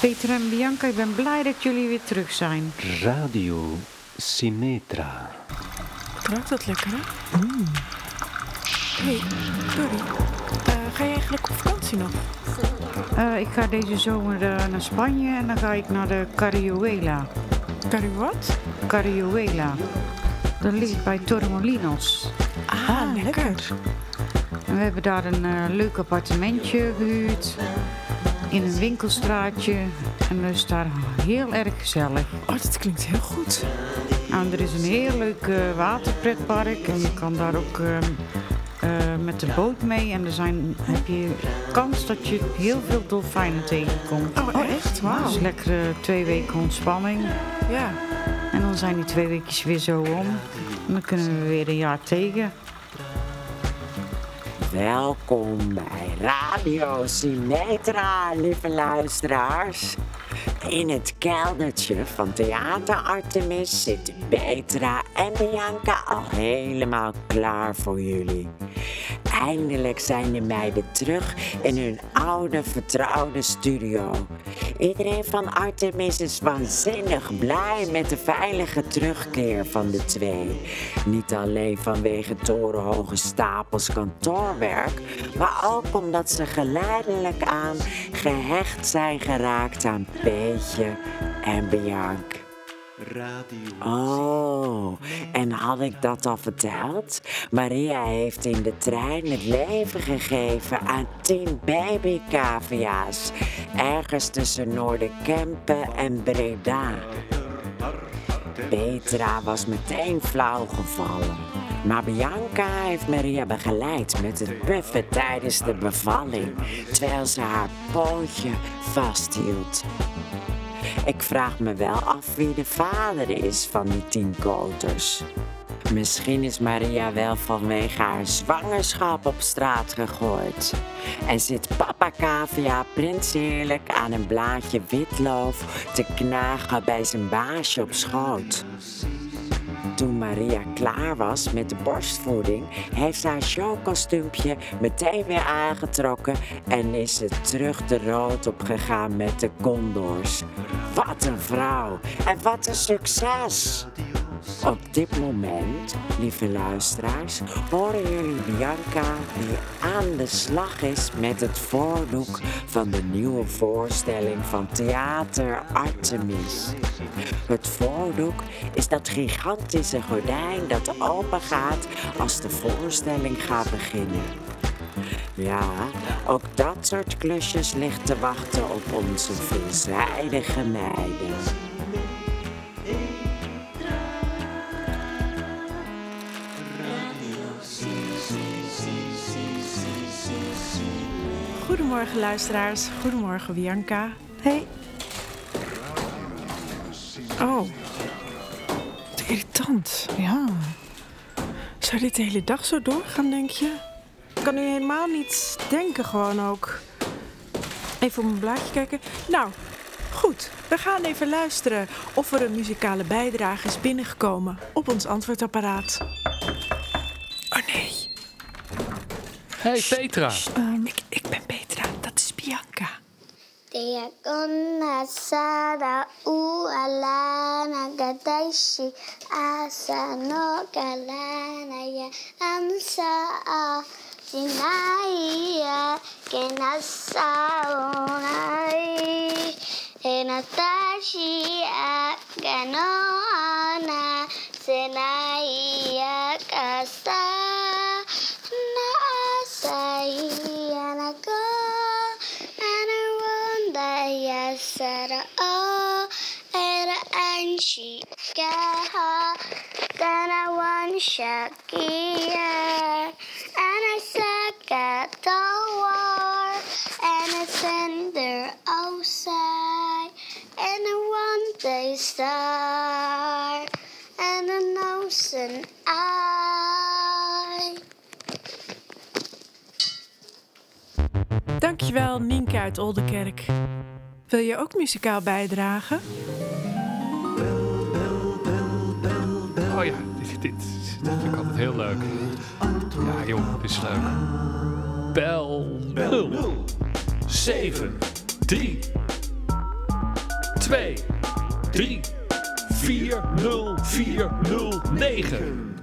Peter en Bianca, ik ben blij dat jullie weer terug zijn. Radio Symmetra. Ruikt dat lekker, hè? hey, Jordi. eh, ga je eigenlijk op vakantie nog? Eh, ik ga deze zomer eh, naar Spanje en dan ga ik naar de Carriuela. Curry wat? Carriuela. Dat ligt bij Torremolinos. Ah, lekker. En we hebben daar een eh, leuk appartementje gehuurd. In een winkelstraatje. En dat is daar heel erg gezellig. Oh, dat klinkt heel goed. Nou, er is een heel leuk eh, waterpretpark. En je kan daar ook ehm, eh, met de boot mee. En er zijn, heb je kans dat je heel veel dolfijnen tegenkomt. Oh, echt? Wauw. Dus lekker eh, twee weken ontspanning. Ja. En dan zijn die twee weekjes weer zo om. En dan kunnen we weer een jaar tegen. Welkom bij Radio Symmetra, lieve luisteraars. In het keldertje van Theater Artemis zitten Petra en Bianca al helemaal klaar voor jullie. Eindelijk zijn de meiden terug in hun oude vertrouwde studio. Iedereen van Artemis is waanzinnig blij met de veilige terugkeer van de twee. Niet alleen vanwege torenhoge stapels kantoorwerk, maar ook omdat ze geleidelijk aan gehecht zijn geraakt aan Peetje en Bianca. Radio. Oh, en had ik dat al verteld? Maria heeft in de trein het leven gegeven aan tien babycavia's. Ergens tussen Noorderkempen en Breda. Petra was meteen flauw gevallen. Maar Bianca heeft Maria begeleid met het buffen tijdens de bevalling, terwijl ze haar pootje vasthield. Ik vraag me wel af wie de vader is van die tien koters. Misschien is Maria wel vanwege haar zwangerschap op straat gegooid. En zit papa Cavia prins heerlijk aan een blaadje witloof te knagen bij zijn baasje op schoot. Toen Maria klaar was met de borstvoeding, heeft haar showkostuumpje meteen weer aangetrokken en is ze terug de rood op gegaan met de condors. Wat een vrouw en wat een succes! Op dit moment, lieve luisteraars, horen jullie Bianca die aan de slag is met het voordoek van de nieuwe voorstelling van Theater Artemis. Het voordoek is dat gigantische gordijn dat open gaat als de voorstelling gaat beginnen. Ja, ook dat soort klusjes ligt te wachten op onze veelzijdige meiden. Goedemorgen luisteraars. Goedemorgen Bianca. Hey. Oh. Wat irritant. Ja. Zou dit de hele dag zo doorgaan, denk je? Ik kan nu helemaal niet denken gewoon ook. Even op mijn blaadje kijken. Nou, goed. We gaan even luisteren of er een muzikale bijdrage is binnengekomen op ons antwoordapparaat. Oh nee. Hey Petra. Ik ليكن السارع على نقدش أحسن كلانا يا أمسى سينايا كنساوناي نتاشي كنونا سينايا كسا anshikaha Danawan shakia Anasaka tawar And a sender outside And a one day star. And an ocean eye Dankjewel, Nienke uit Oldenkerk. Wil je ook muzikaal bijdragen? Oh ja, dit, dit, dit vind ik altijd heel leuk. Ja joh, dit is leuk. Bel 0 7 3 2, 3, 4, 0, 4, 0, 9.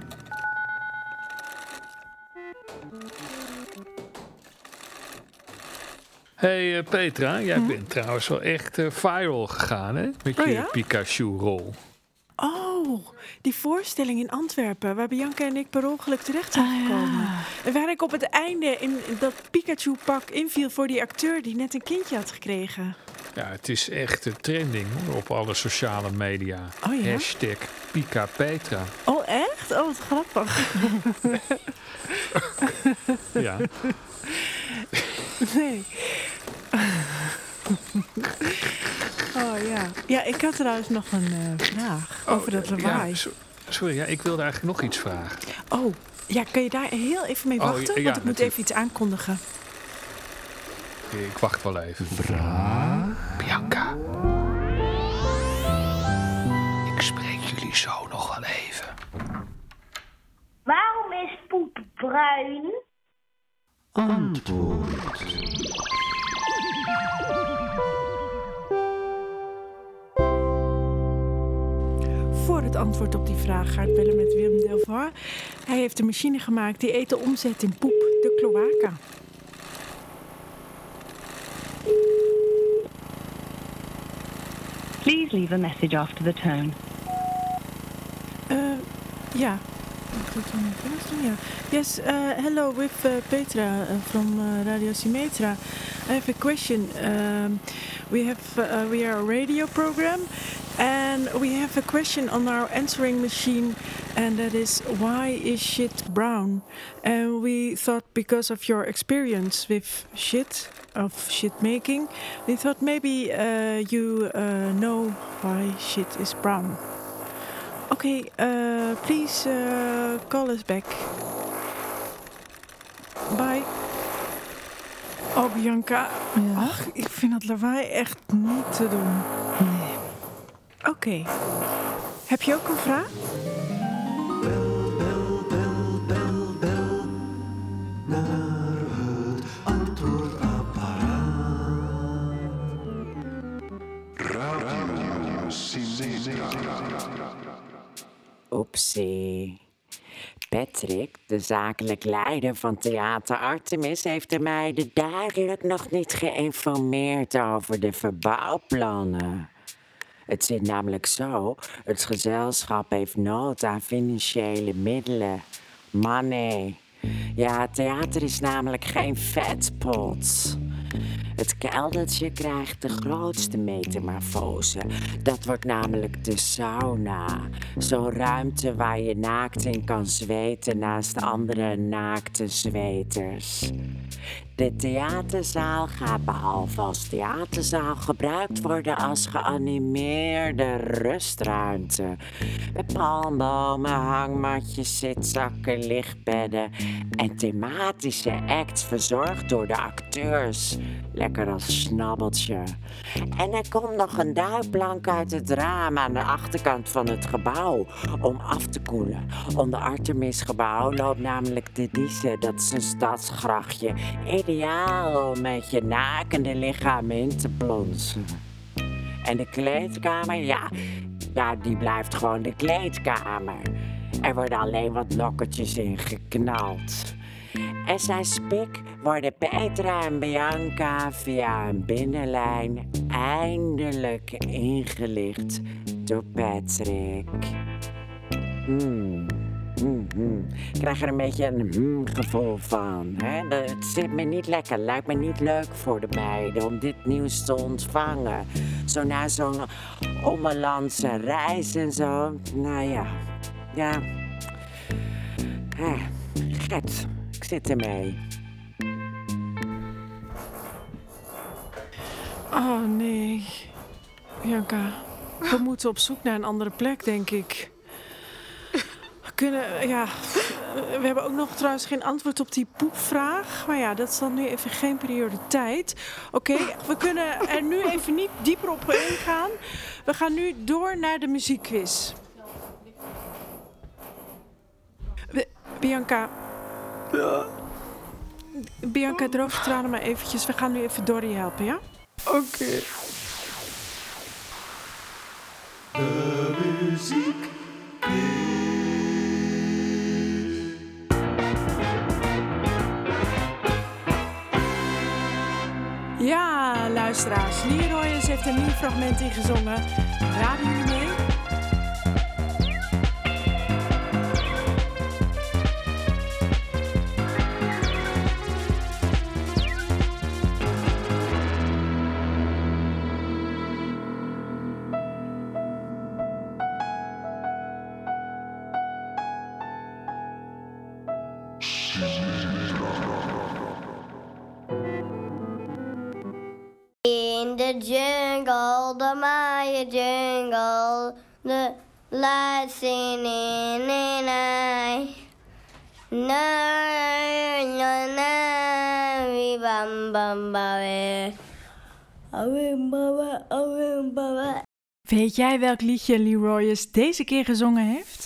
Hey eh, Petra, jij bent trouwens wel echt eh, viral gegaan hè? Met Oh je ja? Pikachu-rol. Oh, die voorstelling in Antwerpen, waar Bianca en ik per ongeluk terecht zijn gekomen. En waar ik op het einde in dat Pikachu-pak inviel voor die acteur die net een kindje had gekregen. Ja, het is echt eh, trending hoor, op alle sociale media. Oh ja? Hashtag Pika Petra. Oh, echt? Oh, wat grappig. Ja. Nee. Oh ja. Ja, ik had trouwens nog een eh, vraag over dat Oh, ja, lawaai. so- sorry, ja, ik wilde eigenlijk nog iets vragen. Oh, ja, kan je daar heel even mee Oh, wachten? ja, Want ik moet even iets aankondigen. Ik wacht wel even. Bianca. Ik spreek jullie zo nog wel even. Waarom is poep bruin? Voor het antwoord op die vraag ga ik bellen met Willem Delvoye. Hij heeft een machine gemaakt die eten omzet in poep, de cloaca. Please leave a message after the tone. Uh. Yeah. Yes, uh, hello, with uh, Petra from Radio Symmetra. I have a question. Um, we have uh, we are a radio program, and we have a question on our answering machine, and that is why is shit brown? And we thought because of your experience with shit of shit making, we thought maybe uh, you uh, know why shit is brown. Okay, uh, please uh, call us back. Bye. Oh, Bianca. Ach, ik vind dat lawaai echt niet te doen. Nee. Oké. Heb je ook een vraag? Oepsie. Patrick, de zakelijk leider van Theater Artemis, heeft de meiden duidelijk nog niet geïnformeerd over de verbouwplannen. Het zit namelijk zo, het gezelschap heeft nood aan financiële middelen. Money. Ja, theater is namelijk geen vetpot. Het keldertje krijgt de grootste metamorfose. Dat wordt namelijk de sauna. Zo'n ruimte waar je naakt in kan zweten naast andere naakte zweters. De theaterzaal gaat behalve als theaterzaal gebruikt worden als geanimeerde rustruimte. Met palmbomen, hangmatjes, zitzakken, lichtbedden en thematische acts verzorgd door de acteurs. Lekker als snabbeltje. En er komt nog een duikplank uit het raam aan de achterkant van het gebouw om af te koelen. Onder Artemisgebouw loopt namelijk de Dieze, dat is een stadsgrachtje. Ideaal om met je nakende lichaam in te plonsen. En de kleedkamer, ja, ja, die blijft gewoon de kleedkamer. Er worden alleen wat lokkertjes in geknald. En zijn spik worden Petra en Bianca via een binnenlijn eindelijk ingelicht door Patrick. Hmm. hmm, hmm. Ik krijg er een beetje een hmm gevoel van. Hè? Het zit me niet lekker. Lijkt me niet leuk voor de meiden om dit nieuws te ontvangen. Zo na zo'n ommelandse reis en zo. Nou ja, ja. Eh, ik zit ermee. Oh nee. Bianca, we moeten op zoek naar een andere plek, denk ik. We kunnen, ja. We hebben ook nog trouwens geen antwoord op die poepvraag. Maar ja, dat is dan nu even geen prioriteit. Oké, we kunnen er nu even niet dieper op ingaan. We gaan nu door naar de muziekquiz. We- ja. Bianca, droog straal tranen maar eventjes. We gaan nu even Dorry helpen, ja? Oké. De muziek Ja, luisteraars. Leroy heeft een nieuw fragment ingezongen. Raden jullie mee? In the jungle, the Maya jungle, the lights singing and I. Na na na, we bam bam ba Awim baba, baba. Weet jij welk liedje Leroyers deze keer gezongen heeft?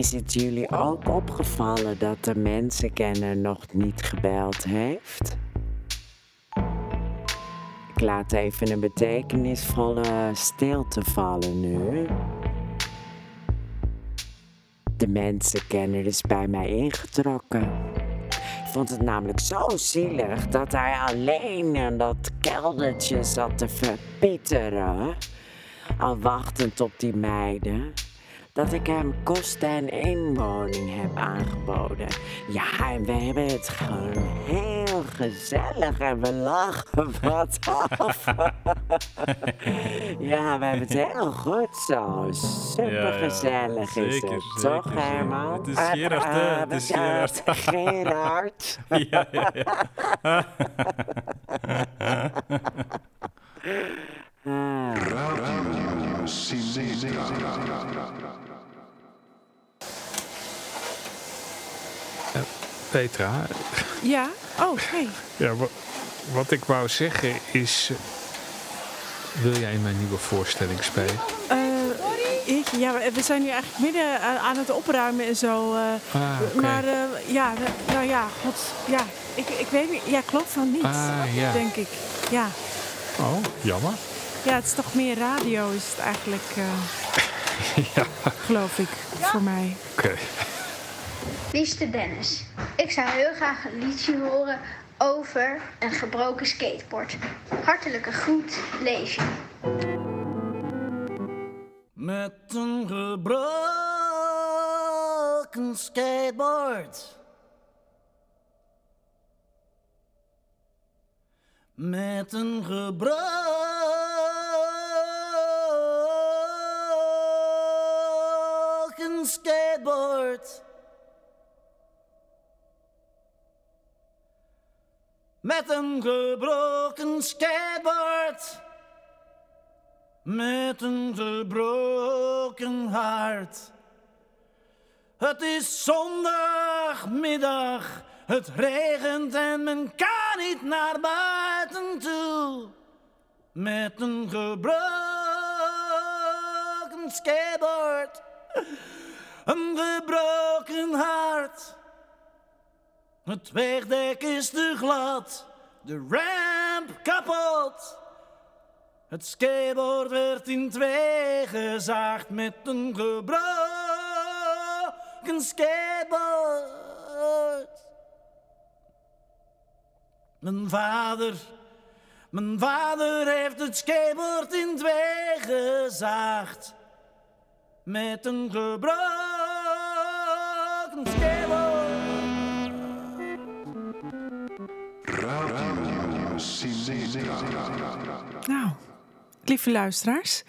Is het jullie ook opgevallen dat de mensenkenner nog niet gebeld heeft? Ik laat even een betekenisvolle stilte vallen nu. De mensenkenner is bij mij ingetrokken. Ik vond het namelijk zo zielig dat hij alleen in dat keldertje zat te verpieteren. Al wachtend op die meiden. Dat ik hem kosten en inwoning heb aangeboden. Ja, en we hebben het gewoon heel gezellig en we lachen wat af. ja, we hebben het heel goed zo. Super gezellig is Zeker, het, zeker, toch zeker. Herman? Het is Gerard, hè? Het is ja, Gerard. Gerard. Ja, ja, ja. Ah. Petra, Ja? Oh, hey. ja, wa- wat ik wou zeggen is... eh, Wil jij in mijn nieuwe voorstelling spelen? Eh, ik, ja, we- zijn nu eigenlijk midden aan, aan het opruimen en zo. eh, Ah. Maar eh, ja, nou, ja, god, ja, ik, ik weet niet. Ja, klopt van niet, Ah, ja. denk ik. Ja. Oh, jammer. ja, het is toch meer radio is het eigenlijk, eh, ja, geloof ik, voor mij. oké. Liefste Dennis, ik zou heel graag een liedje horen over een gebroken skateboard. Hartelijke groet, Leesje. Met een gebroken skateboard. Met een gebroken skateboard. Met een gebroken skateboard. Met een gebroken hart. Het is zondagmiddag, het regent en men kan niet naar buiten toe. Met een gebroken skateboard, een gebroken hart. Het wegdek is te glad, de ramp kapot. Het skateboard werd in twee gezaagd met een gebroken skateboard. Mijn vader, mijn vader heeft het skateboard in twee gezaagd met een gebroken Nou, lieve luisteraars,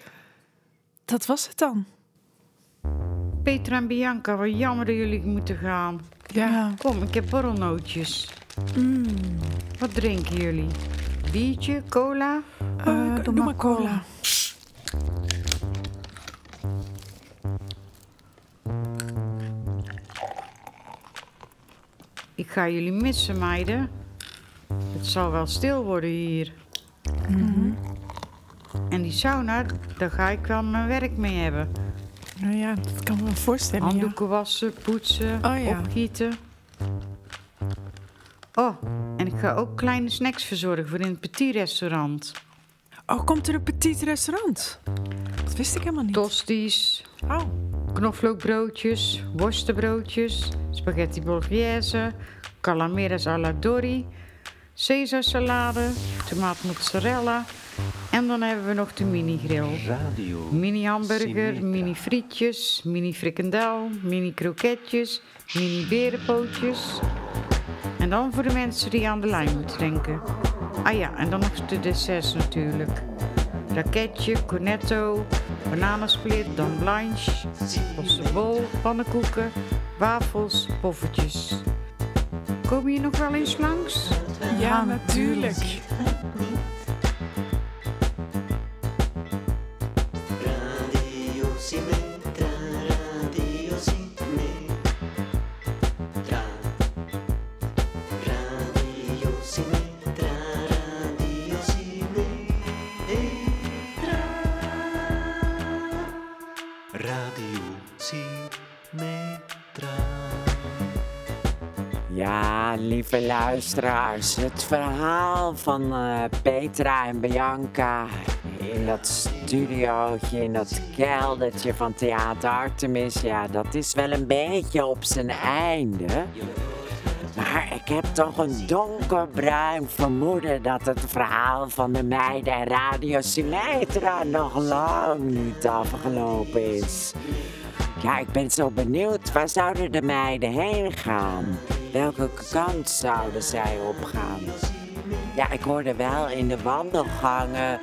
dat was het dan. Petra en Bianca, wat jammer dat jullie moeten gaan. Ja. Kom, ik heb borrelnootjes. Wat drinken jullie? Biertje, cola? Eh, doe, maar cola. Ik ga jullie missen, meiden. Het zal wel stil worden hier. En die sauna, daar ga ik wel mijn werk mee hebben. Nou ja, dat kan me wel voorstellen. Ja. Handdoeken wassen, poetsen, Oh ja. opgieten. Oh, en ik ga ook kleine snacks verzorgen voor in het petit restaurant. Oh, komt er een petit restaurant? Dat wist ik helemaal niet. Tosties, Oh, knoflookbroodjes, worstenbroodjes, spaghetti bolognese, calamares alla Dori, Caesarsalade, tomaat mozzarella. En dan hebben we nog de mini-grill. Radio. Mini hamburger, Symmetra. mini frietjes, mini frikandel, mini kroketjes, mini berenpootjes. En dan voor de mensen die aan de lijn moeten denken. Ah ja, en dan nog de desserts natuurlijk. Raketje, cornetto, bananensplit, dan blanche, bol, pannenkoeken, wafels, poffertjes. Kom je nog wel eens langs? Ja, natuurlijk. Radio lieve luisteraars, het verhaal van eh, Petra en Bianca in dat studiootje, in dat keldertje van Theater Artemis, ja, dat is wel een beetje op zijn einde. Maar ik heb toch een donkerbruin vermoeden dat het verhaal van de meiden en Radio Symmetra nog lang niet afgelopen is. Ja, ik ben zo benieuwd. Waar zouden de meiden heen gaan? Welke kant zouden zij opgaan? Ja, ik hoorde wel in de wandelgangen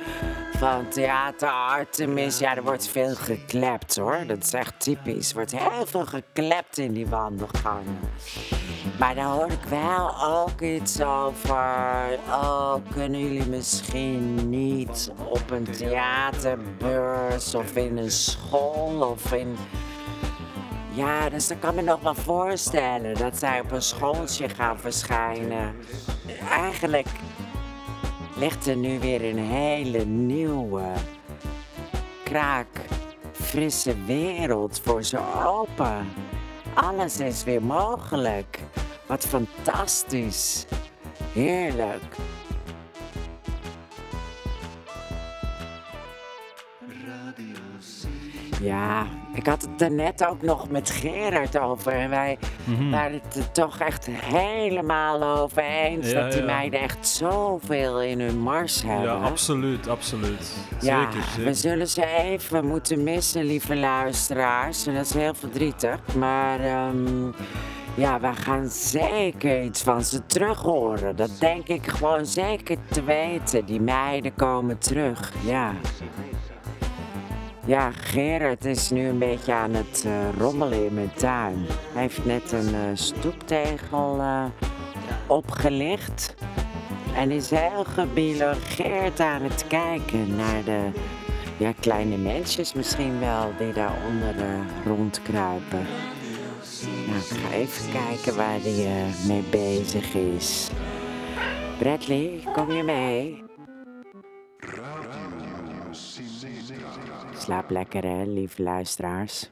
van Theater Artemis. Ja, er wordt veel geklept hoor. Dat is echt typisch. Er wordt heel veel geklept in die wandelgangen. Maar daar hoor ik wel ook iets over. Oh, kunnen jullie misschien niet op een theaterbeurs of in een school of in. Ja, dus dat kan me nog wel voorstellen dat zij op een schooltje gaan verschijnen. Eigenlijk ligt er nu weer een hele nieuwe, kraak, frisse wereld voor ze open. Alles is weer mogelijk. Wat fantastisch. Heerlijk. Ja, ik had het er net ook nog met Gerard over. En wij waren het er toch echt helemaal over eens Ja, dat die ja. meiden echt zoveel in hun mars hebben. Ja, absoluut, absoluut. Ja, zeker, we zullen ze even moeten missen, lieve luisteraars. En dat is heel verdrietig. Maar ehm, ja, we gaan zeker iets van ze terug horen. Dat denk ik gewoon zeker te weten. Die meiden komen terug, ja. Ja, Gerard is nu een beetje aan het eh, rommelen in mijn tuin. Hij heeft net een eh, stoeptegel eh, opgelicht. En is heel gebiologeerd aan het kijken naar de ja, kleine mensjes misschien wel die daaronder rondkruipen. Nou, ik ga even kijken waar hij mee bezig is. Bradley, kom je mee? Slaap lekker hè, lieve luisteraars.